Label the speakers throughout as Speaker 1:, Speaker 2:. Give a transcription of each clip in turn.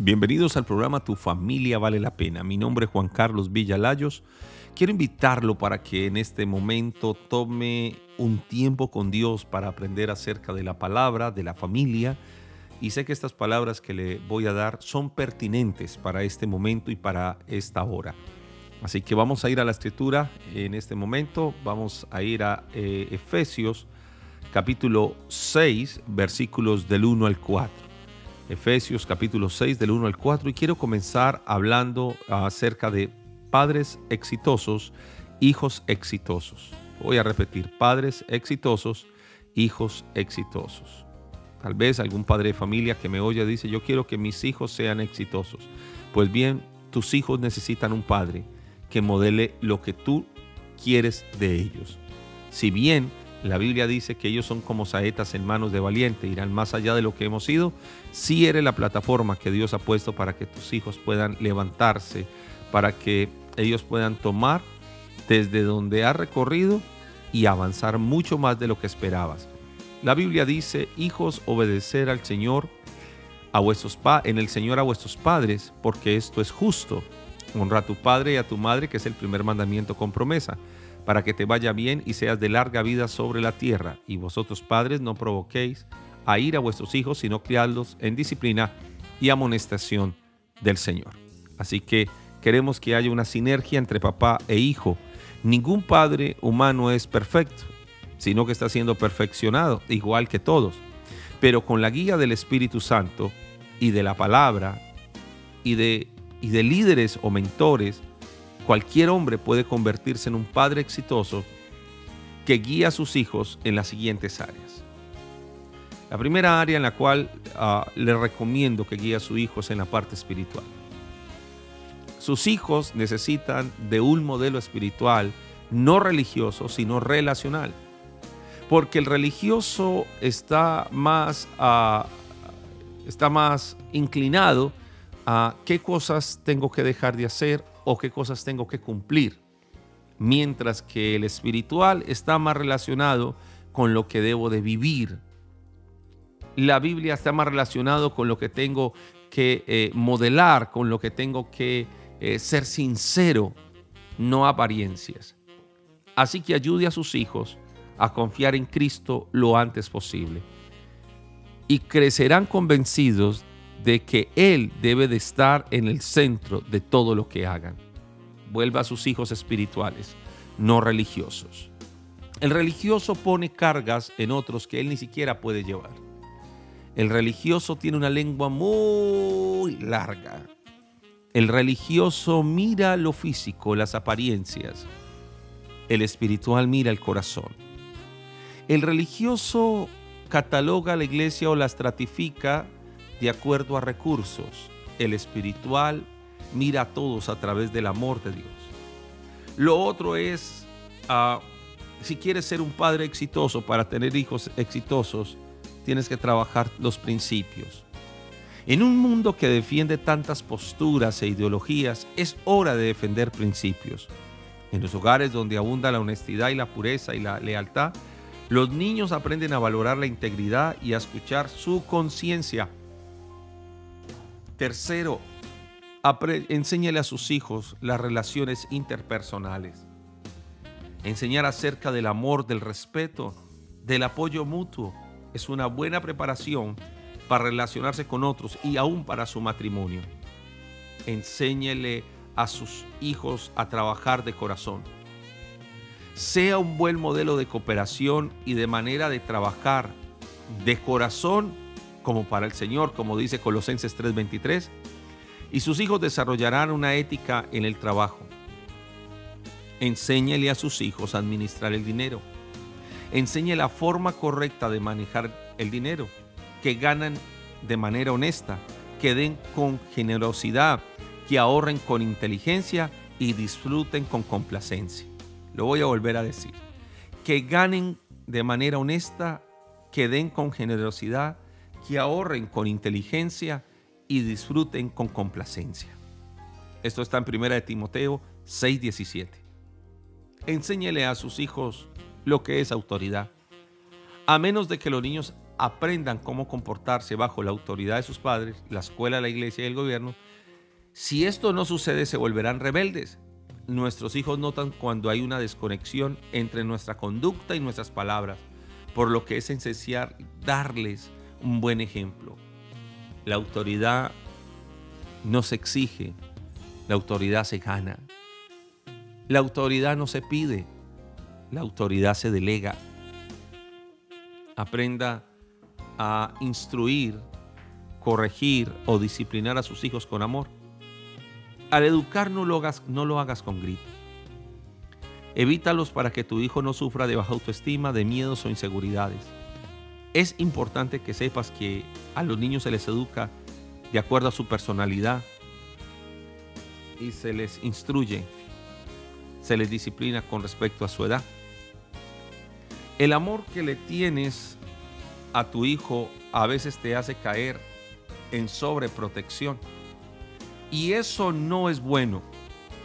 Speaker 1: Bienvenidos al programa Tu familia vale la pena. Mi nombre es Juan Carlos Villalayos. Quiero invitarlo para que en este momento tome un tiempo con Dios para aprender acerca de la palabra, de la familia. Y sé que estas palabras que le voy a dar son pertinentes para este momento y para esta hora. Así que vamos a ir a la escritura en este momento. Vamos a ir a eh, Efesios capítulo 6, versículos del 1 al 4. Efesios capítulo 6 del 1 al 4 y quiero comenzar hablando acerca de padres exitosos, hijos exitosos. Voy a repetir, padres exitosos, hijos exitosos. Tal vez algún padre de familia que me oye dice, yo quiero que mis hijos sean exitosos. Pues bien, tus hijos necesitan un padre que modele lo que tú quieres de ellos. Si bien la Biblia dice que ellos son como saetas en manos de valiente, irán más allá de lo que hemos sido. Si eres la plataforma que Dios ha puesto para que tus hijos puedan levantarse, para que ellos puedan tomar desde donde ha recorrido y avanzar mucho más de lo que esperabas. La Biblia dice, hijos, obedecer al Señor, a vuestros pa en el Señor a vuestros padres, porque esto es justo. Honra a tu padre y a tu madre, que es el primer mandamiento con promesa para que te vaya bien y seas de larga vida sobre la tierra. Y vosotros padres no provoquéis a ir a vuestros hijos, sino criadlos en disciplina y amonestación del Señor. Así que queremos que haya una sinergia entre papá e hijo. Ningún padre humano es perfecto, sino que está siendo perfeccionado, igual que todos. Pero con la guía del Espíritu Santo y de la palabra y de, y de líderes o mentores, cualquier hombre puede convertirse en un padre exitoso que guía a sus hijos en las siguientes áreas. La primera área en la cual ah, le recomiendo que guíe a sus hijos en la parte espiritual. Sus hijos necesitan de un modelo espiritual no religioso, sino relacional. Porque el religioso está más, ah, está más inclinado a qué cosas tengo que dejar de hacer o qué cosas tengo que cumplir. Mientras que el espiritual está más relacionado con lo que debo de vivir. La Biblia está más relacionado con lo que tengo que eh, modelar, con lo que tengo que eh, ser sincero, no apariencias. Así que ayude a sus hijos a confiar en Cristo lo antes posible. Y crecerán convencidos de que Él debe de estar en el centro de todo lo que hagan. Vuelva a sus hijos espirituales, no religiosos. El religioso pone cargas en otros que Él ni siquiera puede llevar. El religioso tiene una lengua muy larga. El religioso mira lo físico, las apariencias. El espiritual mira el corazón. El religioso cataloga la iglesia o la estratifica de acuerdo a recursos. El espiritual mira a todos a través del amor de Dios. Lo otro es, ah, si quieres ser un padre exitoso para tener hijos exitosos, tienes que trabajar los principios. En un mundo que defiende tantas posturas e ideologías, es hora de defender principios. En los hogares donde abunda la honestidad y la pureza y la lealtad, los niños aprenden a valorar la integridad y a escuchar su conciencia Tercero, enséñale a sus hijos las relaciones interpersonales. Enseñar acerca del amor, del respeto, del apoyo mutuo es una buena preparación para relacionarse con otros y aún para su matrimonio. Enséñele a sus hijos a trabajar de corazón. Sea un buen modelo de cooperación y de manera de trabajar de corazón como para el Señor, como dice Colosenses 3:23, y sus hijos desarrollarán una ética en el trabajo. Enséñele a sus hijos a administrar el dinero. Enseñe la forma correcta de manejar el dinero, que ganan de manera honesta, que den con generosidad, que ahorren con inteligencia y disfruten con complacencia. Lo voy a volver a decir. Que ganen de manera honesta, que den con generosidad, que ahorren con inteligencia y disfruten con complacencia. Esto está en 1 de Timoteo 6:17. Enséñele a sus hijos lo que es autoridad. A menos de que los niños aprendan cómo comportarse bajo la autoridad de sus padres, la escuela, la iglesia y el gobierno, si esto no sucede se volverán rebeldes. Nuestros hijos notan cuando hay una desconexión entre nuestra conducta y nuestras palabras, por lo que es esencial darles un buen ejemplo. La autoridad no se exige, la autoridad se gana. La autoridad no se pide, la autoridad se delega. Aprenda a instruir, corregir o disciplinar a sus hijos con amor. Al educar no lo hagas, no lo hagas con gritos. Evítalos para que tu hijo no sufra de baja autoestima, de miedos o inseguridades. Es importante que sepas que a los niños se les educa de acuerdo a su personalidad y se les instruye, se les disciplina con respecto a su edad. El amor que le tienes a tu hijo a veces te hace caer en sobreprotección. Y eso no es bueno.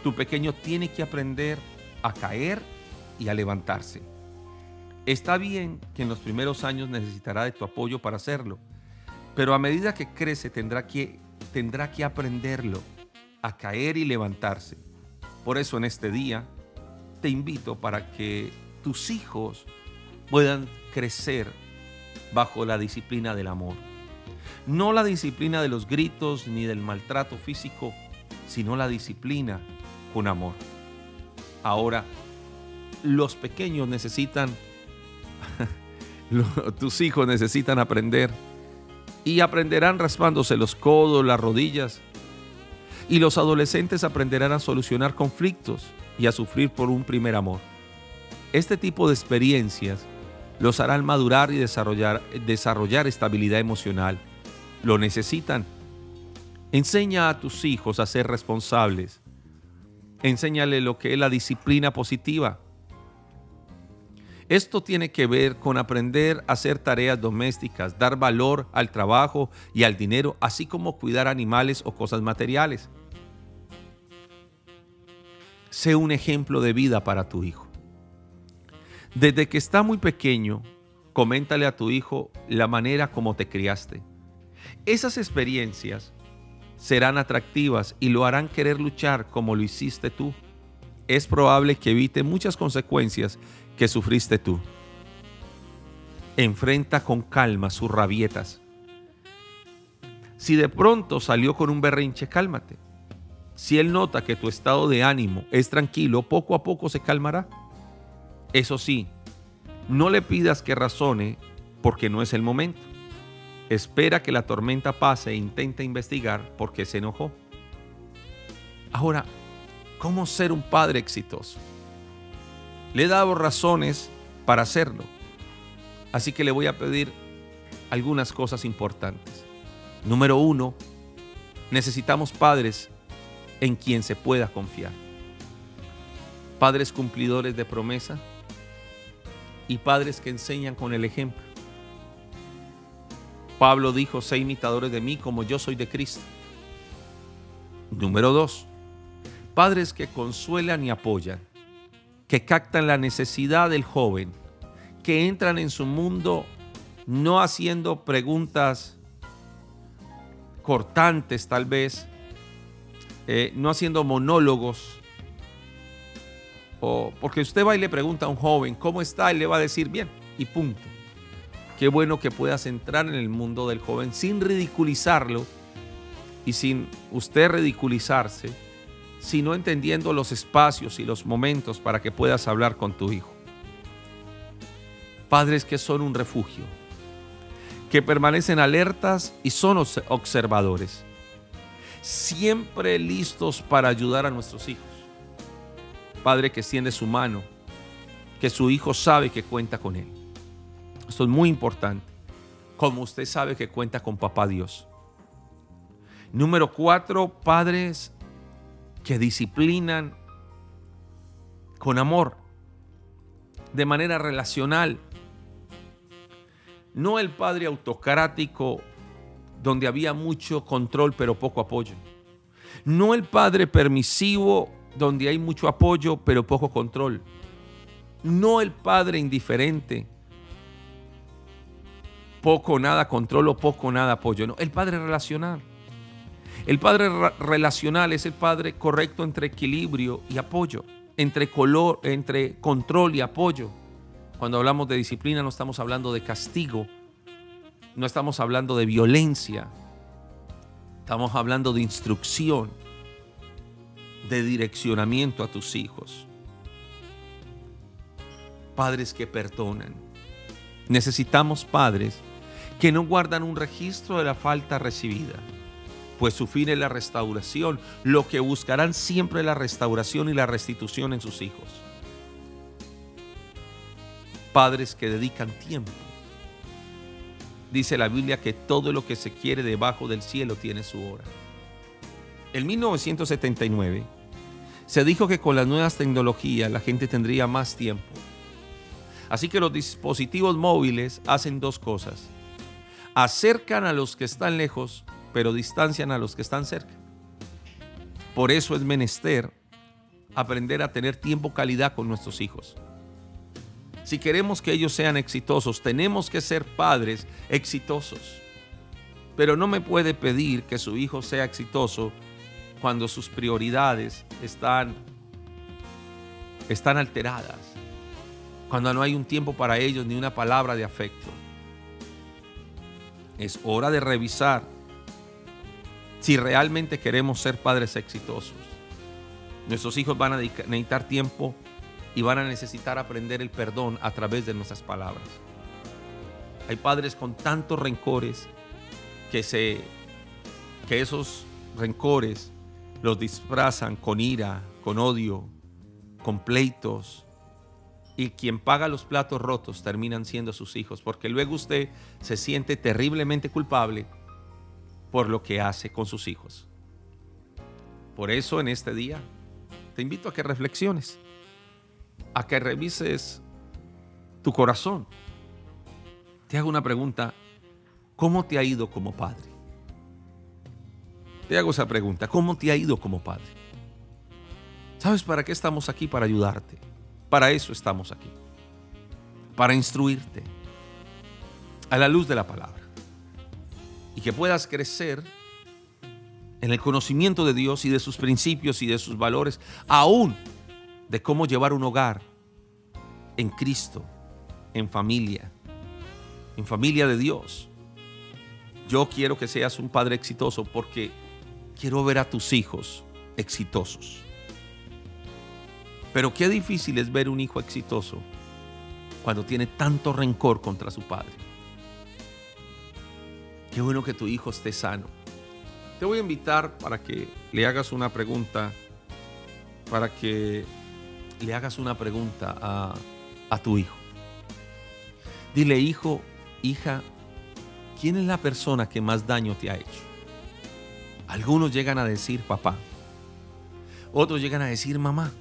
Speaker 1: Tu pequeño tiene que aprender a caer y a levantarse. Está bien que en los primeros años necesitará de tu apoyo para hacerlo, pero a medida que crece tendrá que, tendrá que aprenderlo, a caer y levantarse. Por eso en este día te invito para que tus hijos puedan crecer bajo la disciplina del amor. No la disciplina de los gritos ni del maltrato físico, sino la disciplina con amor. Ahora, los pequeños necesitan, tus hijos necesitan aprender y aprenderán raspándose los codos, las rodillas. Y los adolescentes aprenderán a solucionar conflictos y a sufrir por un primer amor. Este tipo de experiencias los harán madurar y desarrollar, desarrollar estabilidad emocional. Lo necesitan. Enseña a tus hijos a ser responsables. Enséñale lo que es la disciplina positiva. Esto tiene que ver con aprender a hacer tareas domésticas, dar valor al trabajo y al dinero, así como cuidar animales o cosas materiales. Sé un ejemplo de vida para tu hijo. Desde que está muy pequeño, coméntale a tu hijo la manera como te criaste. Esas experiencias serán atractivas y lo harán querer luchar como lo hiciste tú. Es probable que evite muchas consecuencias que sufriste tú. Enfrenta con calma sus rabietas. Si de pronto salió con un berrinche, cálmate. Si él nota que tu estado de ánimo es tranquilo, poco a poco se calmará. Eso sí, no le pidas que razone porque no es el momento. Espera que la tormenta pase e intenta investigar por qué se enojó. Ahora, ¿cómo ser un padre exitoso? Le he dado razones para hacerlo. Así que le voy a pedir algunas cosas importantes. Número uno, necesitamos padres en quien se pueda confiar. Padres cumplidores de promesa, y padres que enseñan con el ejemplo. Pablo dijo, sé imitadores de mí como yo soy de Cristo. Número dos, padres que consuelan y apoyan, que captan la necesidad del joven, que entran en su mundo no haciendo preguntas cortantes tal vez, eh, no haciendo monólogos, porque usted va y le pregunta a un joven, ¿cómo está? Y le va a decir, bien, y punto. Qué bueno que puedas entrar en el mundo del joven sin ridiculizarlo y sin usted ridiculizarse, sino entendiendo los espacios y los momentos para que puedas hablar con tu hijo. Padres que son un refugio, que permanecen alertas y son observadores, siempre listos para ayudar a nuestros hijos Padre que extiende su mano, que su hijo sabe que cuenta con él. Esto es muy importante. Como usted sabe que cuenta con papá Dios. Número cuatro, padres que disciplinan con amor, de manera relacional. No el padre autocrático donde había mucho control pero poco apoyo. No el padre permisivo donde hay mucho apoyo pero poco control. No el padre indiferente, poco nada control o poco nada apoyo. No, el padre relacional. El padre relacional es el padre correcto entre equilibrio y apoyo, entre, color, entre control y apoyo. Cuando hablamos de disciplina no estamos hablando de castigo, no estamos hablando de violencia, estamos hablando de instrucción, de direccionamiento a tus hijos. Padres que perdonan. Necesitamos padres que no guardan un registro de la falta recibida, pues su fin es la restauración, lo que buscarán siempre la restauración y la restitución en sus hijos. Padres que dedican tiempo. Dice la Biblia que todo lo que se quiere debajo del cielo tiene su hora. En 1979 se dijo que con las nuevas tecnologías la gente tendría más tiempo. Así que los dispositivos móviles hacen dos cosas acercan a los que están lejos, pero distancian a los que están cerca. Por eso es menester aprender a tener tiempo calidad con nuestros hijos. Si queremos que ellos sean exitosos, tenemos que ser padres exitosos. Pero no me puede pedir que su hijo sea exitoso cuando sus prioridades están, están alteradas, cuando no hay un tiempo para ellos ni una palabra de afecto es hora de revisar si realmente queremos ser padres exitosos. Nuestros hijos van a necesitar tiempo y van a necesitar aprender el perdón a través de nuestras palabras. Hay padres con tantos rencores que, se, que esos rencores los disfrazan con ira, con odio, con pleitos, y quien paga los platos rotos terminan siendo sus hijos, porque luego usted se siente terriblemente culpable por lo que hace con sus hijos. Por eso en este día te invito a que reflexiones, a que revises tu corazón. Te hago una pregunta, ¿cómo te ha ido como padre? Te hago esa pregunta, ¿cómo te ha ido como padre? ¿Sabes para qué estamos aquí? Para ayudarte para eso estamos aquí. Para instruirte a la luz de la palabra. Y que puedas crecer en el conocimiento de Dios y de sus principios y de sus valores, aún de cómo llevar un hogar en Cristo, en familia, en familia de Dios. Yo quiero que seas un padre exitoso porque quiero ver a tus hijos exitosos. Pero qué difícil es ver un hijo exitoso cuando tiene tanto rencor contra su padre. Qué bueno que tu hijo esté sano. Te voy a invitar para que le hagas una pregunta, para que le hagas una pregunta a, a tu hijo. Dile, hijo, hija, ¿quién es la persona que más daño te ha hecho? Algunos llegan a decir papá, otros llegan a decir mamá.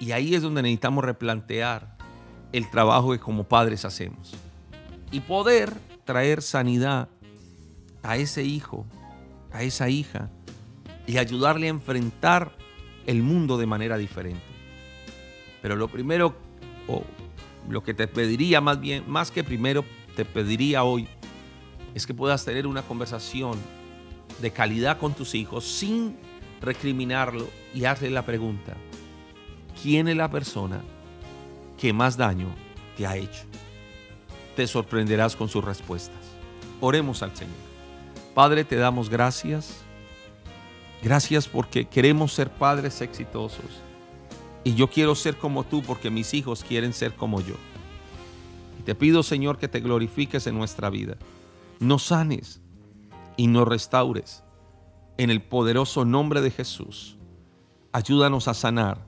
Speaker 1: Y ahí es donde necesitamos replantear el trabajo que como padres hacemos. Y poder traer sanidad a ese hijo, a esa hija, y ayudarle a enfrentar el mundo de manera diferente. Pero lo primero, o lo que te pediría más bien, más que primero te pediría hoy, es que puedas tener una conversación de calidad con tus hijos sin recriminarlo y hazle la pregunta, quién es la persona que más daño te ha hecho. Te sorprenderás con sus respuestas. Oremos al Señor. Padre, te damos gracias. Gracias porque queremos ser padres exitosos. Y yo quiero ser como tú porque mis hijos quieren ser como yo. Y te pido, Señor, que te glorifiques en nuestra vida. Nos sanes y nos restaures. En el poderoso nombre de Jesús. Ayúdanos a sanar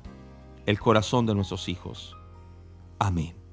Speaker 1: el corazón de nuestros hijos. Amén.